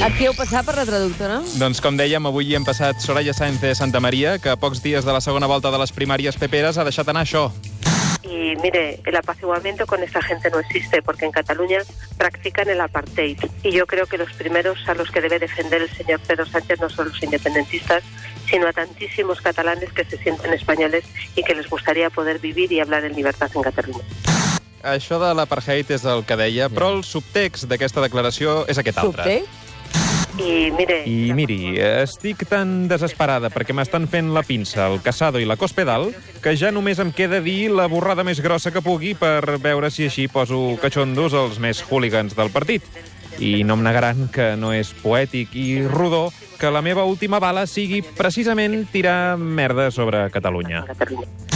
Aquí heu passat per la traductora? Doncs com dèiem, avui hi hem passat Soraya Sáenz de Santa Maria, que a pocs dies de la segona volta de les primàries peperes ha deixat anar això. Y mire, el apaciguamiento con esa gente no existe porque en Cataluña practican el apartheid. Y yo creo que los primeros a los que debe defender el señor Pedro Sánchez no son los independentistas, sino a tantísimos catalanes que se sienten españoles y que les gustaría poder vivir y hablar en libertad en Cataluña. Això de l'apartheid és el que deia, però el subtext d'aquesta declaració és aquest altre. Subtext? Y mire, I miri, estic tan desesperada perquè m'estan fent la pinça, el casado i la cospedal que ja només em queda dir la borrada més grossa que pugui per veure si així poso catxondos els més hooligans del partit. I no em negaran que no és poètic i rodó que la meva última bala sigui precisament tirar merda sobre Catalunya. en Cataluña.